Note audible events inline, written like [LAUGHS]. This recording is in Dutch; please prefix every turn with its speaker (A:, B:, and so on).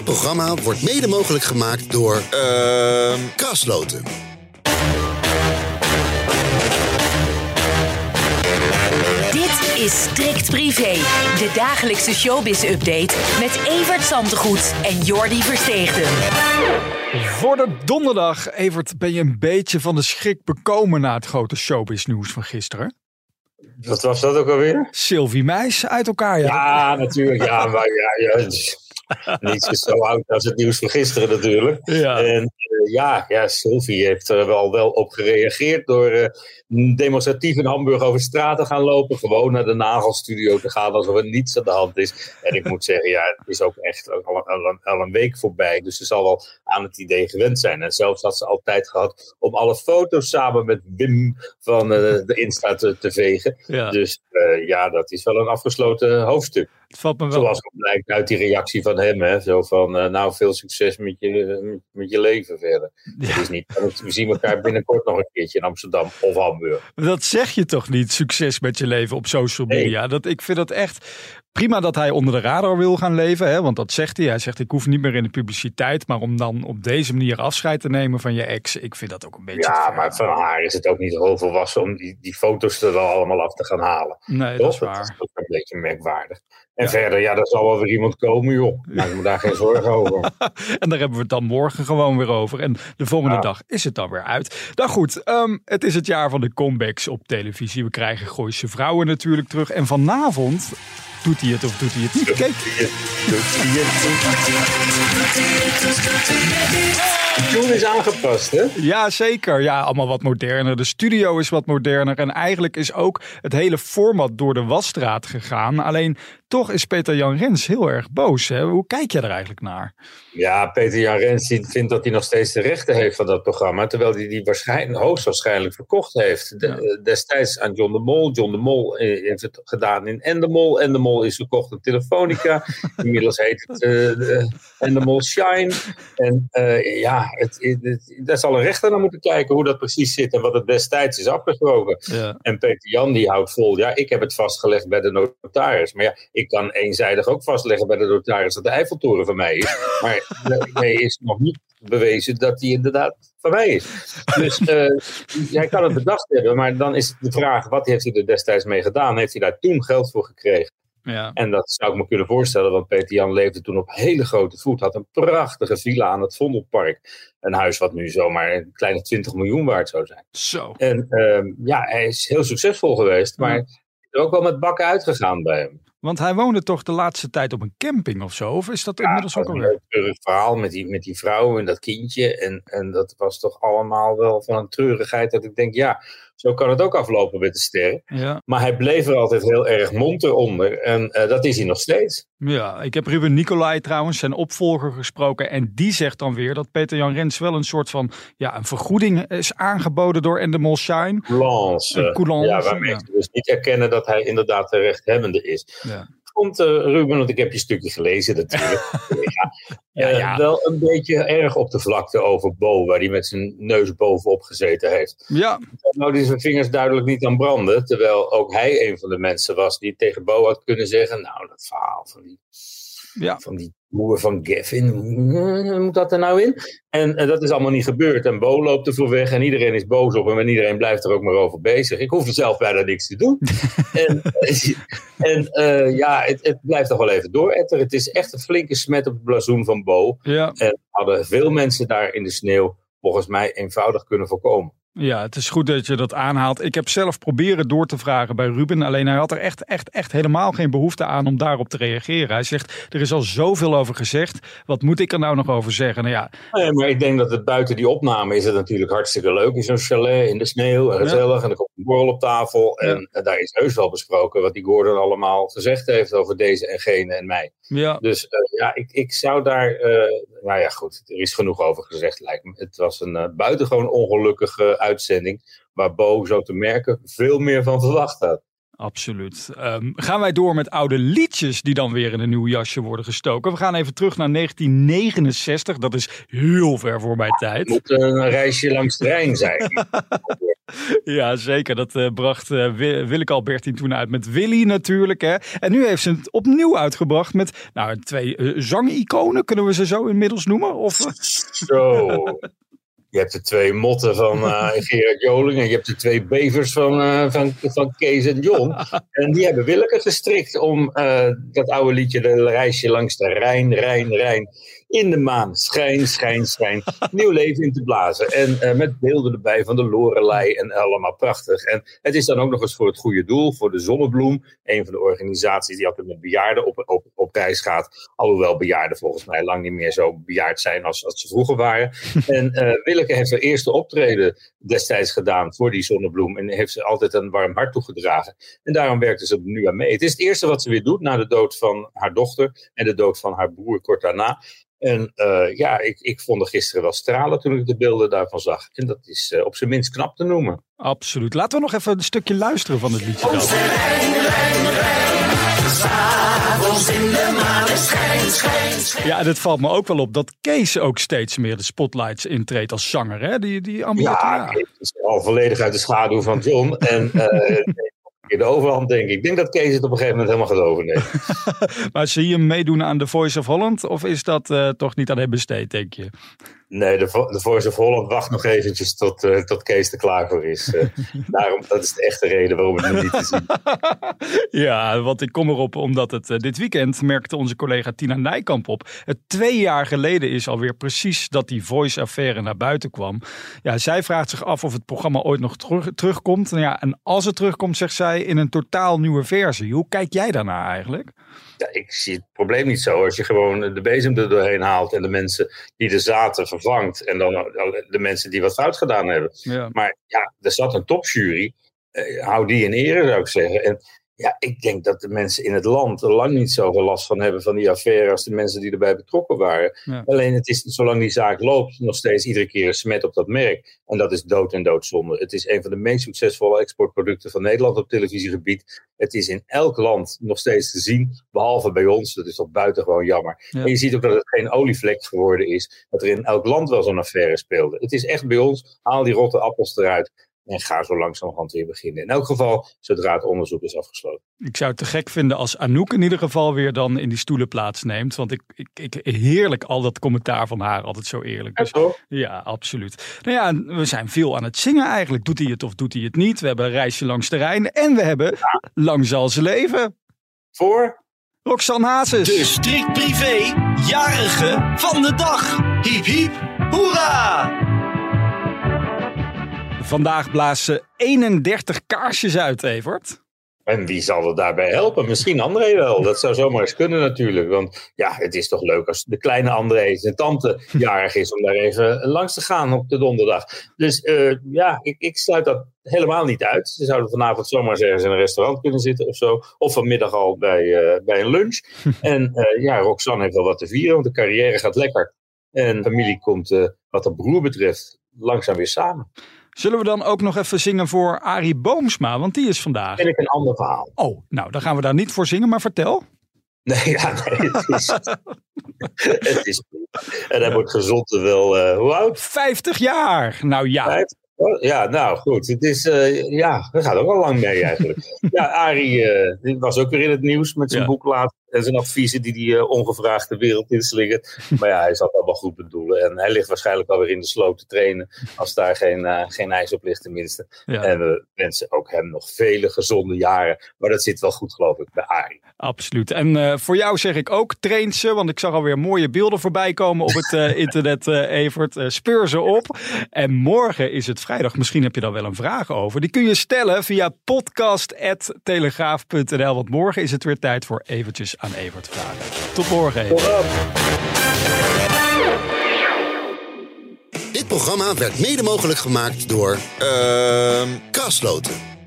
A: Dit programma wordt mede mogelijk gemaakt door
B: Ehm
A: Krasloten.
C: Dit is Strikt Privé, de dagelijkse showbiz-update met Evert Zantegoed en Jordi Versteegden.
D: Voor de donderdag, Evert, ben je een beetje van de schrik bekomen na het grote showbiz-nieuws van gisteren.
E: Wat was dat ook alweer?
D: Sylvie Meis uit elkaar, ja.
E: Ja, natuurlijk. Ja, maar ja, ja, het is zo oud als het nieuws van gisteren natuurlijk.
D: Ja.
E: En eh, ja, ja, Sylvie heeft er wel, wel op gereageerd door eh, demonstratief in Hamburg over straat te gaan lopen. Gewoon naar de nagelstudio te gaan alsof er niets aan de hand is. En ik moet zeggen, ja, het is ook echt al, al, al- al een week voorbij. Dus ze zal wel aan het idee gewend zijn. En zelfs had ze al tijd gehad om alle foto's samen met Wim van eh, de Insta te, te vegen.
D: Ja.
E: Dus eh, ja, dat is wel een afgesloten hoofdstuk.
D: Het valt me wel
E: Zoals blijkt uit die reactie van hem. Hè? Zo van, eh, nou, veel succes met je, met, met je leven verder. Is niet, we zien elkaar binnenkort nog een keertje in Amsterdam of Hamburg.
D: Dat zeg je toch niet, succes met je leven op social
E: Nee.
D: media. Dat, ik vind dat echt prima dat hij onder de radar wil gaan leven. Hè? Want dat zegt hij. Hij zegt ik hoef niet meer in de publiciteit. Maar om dan op deze manier afscheid te nemen van je ex. Ik vind dat ook een beetje
E: Ja, maar van haar is het ook niet heel volwassen om die, die foto's er wel allemaal af te gaan halen.
D: Nee, dat is waar.
E: ook een beetje merkwaardig. En verder, ja, er zal wel weer iemand komen, joh. Maak me daar geen zorgen over. [LAUGHS]
D: En daar hebben we het dan morgen gewoon weer over. En de volgende
E: Ja.
D: dag is het dan weer uit. Nou goed, ehm, het is het jaar van de comebacks op televisie. We krijgen Gooise Vrouwen natuurlijk terug. En vanavond doet hij het of doet hij het niet. Kijk,
E: De tune is aangepast, hè?
D: Ja, zeker. Ja, allemaal wat moderner. De studio is wat moderner. En eigenlijk is ook het hele format door de wasstraat gegaan. Alleen toch is Peter Jan Rens heel erg boos. Hè? Hoe kijk je er eigenlijk naar?
E: Ja, Peter Jan Rens vindt dat hij nog steeds de rechten heeft van dat programma. Terwijl hij die waarschijnlijk, hoogstwaarschijnlijk verkocht heeft. De- eh, destijds aan John de Mol. John de Mol eh, heeft het gedaan in Endemol. Endemol is verkocht aan Telefonica. [LAUGHS] Inmiddels heet het de Endemol Shine. En ja, het, het, het- daar zal een rechter naar moeten kijken hoe dat precies zit. En wat het destijds is afgesproken.
D: Ja.
E: En Peter Jan die houdt vol, ja, ik heb het vastgelegd bij de notaris. Maar ja, ik kan eenzijdig ook vastleggen bij de notaris dat de Eiffeltoren van mij is. [LAUGHS] Maar daarmee is nog niet bewezen dat die inderdaad van mij is. Dus eh, hij kan het bedacht hebben, maar dan is de vraag, wat heeft hij er destijds mee gedaan? Heeft hij daar toen geld voor gekregen?
D: Ja.
E: En dat zou ik me kunnen voorstellen, want Peter Jan leefde toen op hele grote voet. Had een prachtige villa aan het Vondelpark. Een huis wat nu zomaar een kleine 20 miljoen waard zou zijn.
D: Zo.
E: En ehm, ja, hij is heel succesvol geweest, maar er ook wel met bakken uitgegaan bij hem.
D: Want hij woonde toch de laatste tijd op een camping of zo? Of is dat inmiddels ook
E: een
D: alweer?
E: heel treurig verhaal met die, met die vrouw en dat kindje. En, en dat was toch allemaal wel van een treurigheid dat ik denk, ja, zo kan het ook aflopen met de sterren.
D: Ja.
E: Maar hij bleef er altijd heel erg monter onder en eh, dat is hij nog steeds.
D: ja, ik heb Ruben Nicolai trouwens, zijn opvolger, gesproken. En die zegt dan weer dat Peter Jan Rens wel een soort van ja, een vergoeding is aangeboden door Endemol Shine. Een coulance,
E: ja, waarmee
D: ja.
E: ze dus niet erkennen dat hij inderdaad de rechthebbende is.
D: Ja.
E: Vond eh, Ruben, want ik heb je stukje gelezen natuurlijk. [LAUGHS] ja, eh,
D: ja.
E: Wel een beetje erg op de vlakte over Bo, waar hij met zijn neus bovenop gezeten heeft.
D: Ja,
E: Nou, die zijn vingers duidelijk niet aan branden. Terwijl ook hij een van de mensen was die tegen Bo had kunnen zeggen: Nou, dat verhaal van die,
D: ja.
E: van die boer van Gavin, hoe moet dat er nou in? En eh, dat is allemaal niet gebeurd. En Bo loopt er voor weg en iedereen is boos op hem en iedereen blijft er ook maar over bezig. Ik hoef er zelf bijna niks te doen. [LAUGHS] en en eh, ja, het, het blijft toch wel even door. Etter. Het is echt een flinke smet op het blazoen van Bo.
D: ja.
E: En hadden veel mensen daar in de sneeuw volgens mij eenvoudig kunnen voorkomen.
D: Ja, het is goed dat je dat aanhaalt. Ik heb zelf proberen door te vragen bij Ruben. Alleen hij had er echt, echt, echt helemaal geen behoefte aan om daarop te reageren. Hij zegt, er is al zoveel over gezegd. Wat moet ik er nou nog over zeggen? Nou ja,
E: Nee, maar ik denk dat het buiten die opname is het natuurlijk hartstikke leuk in zo'n chalet in de sneeuw en gezellig. En er komt een borrel op tafel. En, en daar is heus wel besproken wat die Gordon allemaal gezegd heeft over deze en gene en mij.
D: ja,
E: Dus eh, ja, ik, ik zou daar. eh, nou ja, goed, er is genoeg over gezegd, lijkt me. Het was een eh, buitengewoon ongelukkige uitzending. Waar Bo, zo te merken, veel meer van verwacht had.
D: absoluut. Ehm, gaan wij door met oude liedjes die dan weer in een nieuw jasje worden gestoken. We gaan even terug naar 1969. Dat is heel ver voor mijn tijd.
E: Het moet een reisje langs de Rijn zijn. [LAUGHS]
D: Ja, zeker. Dat uh, bracht uh, Willeke Albertine toen uit met Willy natuurlijk. Hè. En nu heeft ze het opnieuw uitgebracht met nou, twee uh, zangiconen. Kunnen we ze zo inmiddels noemen? Of,
E: Zo. [LAUGHS] Je hebt de twee motten van uh, [LAUGHS] Gerard Joling en je hebt de twee bevers van, uh, van, van Kees en John. [LAUGHS] En die hebben Willeke gestrikt om uh, dat oude liedje, de reisje langs de Rijn, Rijn, Rijn in de maan. Schijn, schijn, schijn. [LAUGHS] Nieuw leven in te blazen. En uh, met beelden erbij van de Lorelei en allemaal prachtig. En het is dan ook nog eens voor het goede doel, voor de Zonnebloem. Een van de organisaties die altijd met bejaarden op, op, op reis gaat. Alhoewel bejaarden volgens mij lang niet meer zo bejaard zijn als, als ze vroeger waren. [LAUGHS] En uh, Willeke heeft haar eerste optreden destijds gedaan voor die Zonnebloem. En heeft ze altijd een warm hart toegedragen. En daarom werkte ze er nu aan mee. Het is het eerste wat ze weer doet na de dood van haar dochter. En de dood van haar broer kort daarna. En uh, ja, ik, ik vond er gisteren wel stralen toen ik de beelden daarvan zag. En dat is uh, op zijn minst knap te noemen.
D: Absoluut. Laten we nog even een stukje luisteren van het liedje. Dan. Ja, en het valt me ook wel op dat Kees ook steeds meer de spotlights intreedt als zanger. Hè? Die, die
E: ja, ja. Kees is al volledig uit de schaduw van John. En uh, [LAUGHS] de overhand, denk ik. Ik denk dat Kees het op een gegeven moment helemaal gaat overnemen. [LAUGHS]
D: maar zie je hem meedoen aan de Voice of Holland? Of is dat uh, toch niet aan hem besteed, denk je?
E: Nee, de, de Voice of Holland wacht nog eventjes tot, uh, tot Kees er klaar voor is. Uh, [LAUGHS] daarom, dat is de echte reden waarom het nu niet te zien [LAUGHS]
D: Ja, want ik kom erop omdat het uh, dit weekend merkte onze collega Tina Nijkamp op. Het twee jaar geleden is alweer precies dat die Voice-affaire naar buiten kwam. Ja, zij vraagt zich af of het programma ooit nog terug, terugkomt. Nou ja, en als het terugkomt, zegt zij, in een totaal nieuwe versie. Hoe kijk jij daarnaar eigenlijk?
E: Ja, ik zie het probleem niet zo. Als je gewoon de bezem er doorheen haalt en de mensen die er zaten vervangt. En dan de mensen die wat fout gedaan hebben. Ja. Maar ja, er zat een topjury. Uh, hou die in ere, zou ik zeggen. En ja, ik denk dat de mensen in het land er lang niet zoveel last van hebben van die affaire als de mensen die erbij betrokken waren. Ja. Alleen het is, zolang die zaak loopt, nog steeds iedere keer een smet op dat merk. En dat is dood en doodzonde. Het is een van de meest succesvolle exportproducten van Nederland op televisiegebied. Het is in elk land nog steeds te zien, behalve bij ons. Dat is toch buitengewoon jammer. Ja. En je ziet ook dat het geen olievlek geworden is, dat er in elk land wel zo'n affaire speelde. Het is echt bij ons, haal die rotte appels eruit. En ga zo langzamerhand weer beginnen. In elk geval, zodra het onderzoek is afgesloten.
D: Ik zou het te gek vinden als Anouk in ieder geval weer dan in die stoelen plaatsneemt. Want ik, ik, ik heerlijk al dat commentaar van haar, altijd zo eerlijk.
E: Dus, zo?
D: Ja, absoluut. Nou ja, we zijn veel aan het zingen eigenlijk. Doet hij het of doet hij het niet? We hebben een reisje langs de Rijn en we hebben ja. Lang zal ze leven.
E: Voor?
D: Roxanne Hazes.
B: De strikt privé, jarige van de dag. Hiep hiep, hoera!
D: Vandaag blazen 31 kaarsjes uit, Evert.
E: En wie zal er daarbij helpen? Misschien André wel. Dat zou zomaar eens kunnen natuurlijk. Want ja, het is toch leuk als de kleine André zijn tante [LAUGHS] jarig is om daar even langs te gaan op de donderdag. Dus uh, ja, ik, ik, sluit dat helemaal niet uit. Ze zouden vanavond zomaar eens ergens in een restaurant kunnen zitten of zo. Of vanmiddag al bij, uh, bij een lunch. [LAUGHS] en uh, ja, Roxanne heeft wel wat te vieren, want de carrière gaat lekker. En de familie komt, wat de broer betreft, langzaam weer samen.
D: Zullen we dan ook nog even zingen voor Arie Boomsma? Want die is vandaag.
E: Vind ik een ander verhaal.
D: Oh, nou, dan gaan we daar niet voor zingen, maar vertel.
E: Nee, ja, nee het is. [LAUGHS] het is en hij wordt gezond wel. Uh, hoe oud?
D: 50 jaar. Nou ja.
E: 50? Ja, nou goed. Het is, uh, ja, dat gaat ook al lang mee eigenlijk. [LAUGHS] ja, Arie uh, was ook weer in het nieuws met zijn ja. boek laat en zijn adviezen die hij uh, ongevraagd de wereld inslingert. [LAUGHS] Maar ja, hij zat allemaal goed bedoelen. En hij ligt waarschijnlijk alweer in de sloot te trainen. Als daar geen, uh, geen ijs op ligt tenminste. Ja. En we wensen ook hem nog vele gezonde jaren. Maar dat zit wel goed geloof ik bij Arie.
D: Absoluut. En uh, voor jou zeg ik ook train ze. Want ik zag alweer mooie beelden voorbij komen op het [LAUGHS] internet Evert. speur ze op. En morgen is het vrijdag. Misschien heb je daar wel een vraag over. Die kun je stellen via podcast.telegraaf.nl. Want morgen is het weer tijd voor eventjes aan Evert vragen. Tot morgen, Evert.
A: Dit programma werd mede mogelijk gemaakt door... Uh, Kasloten.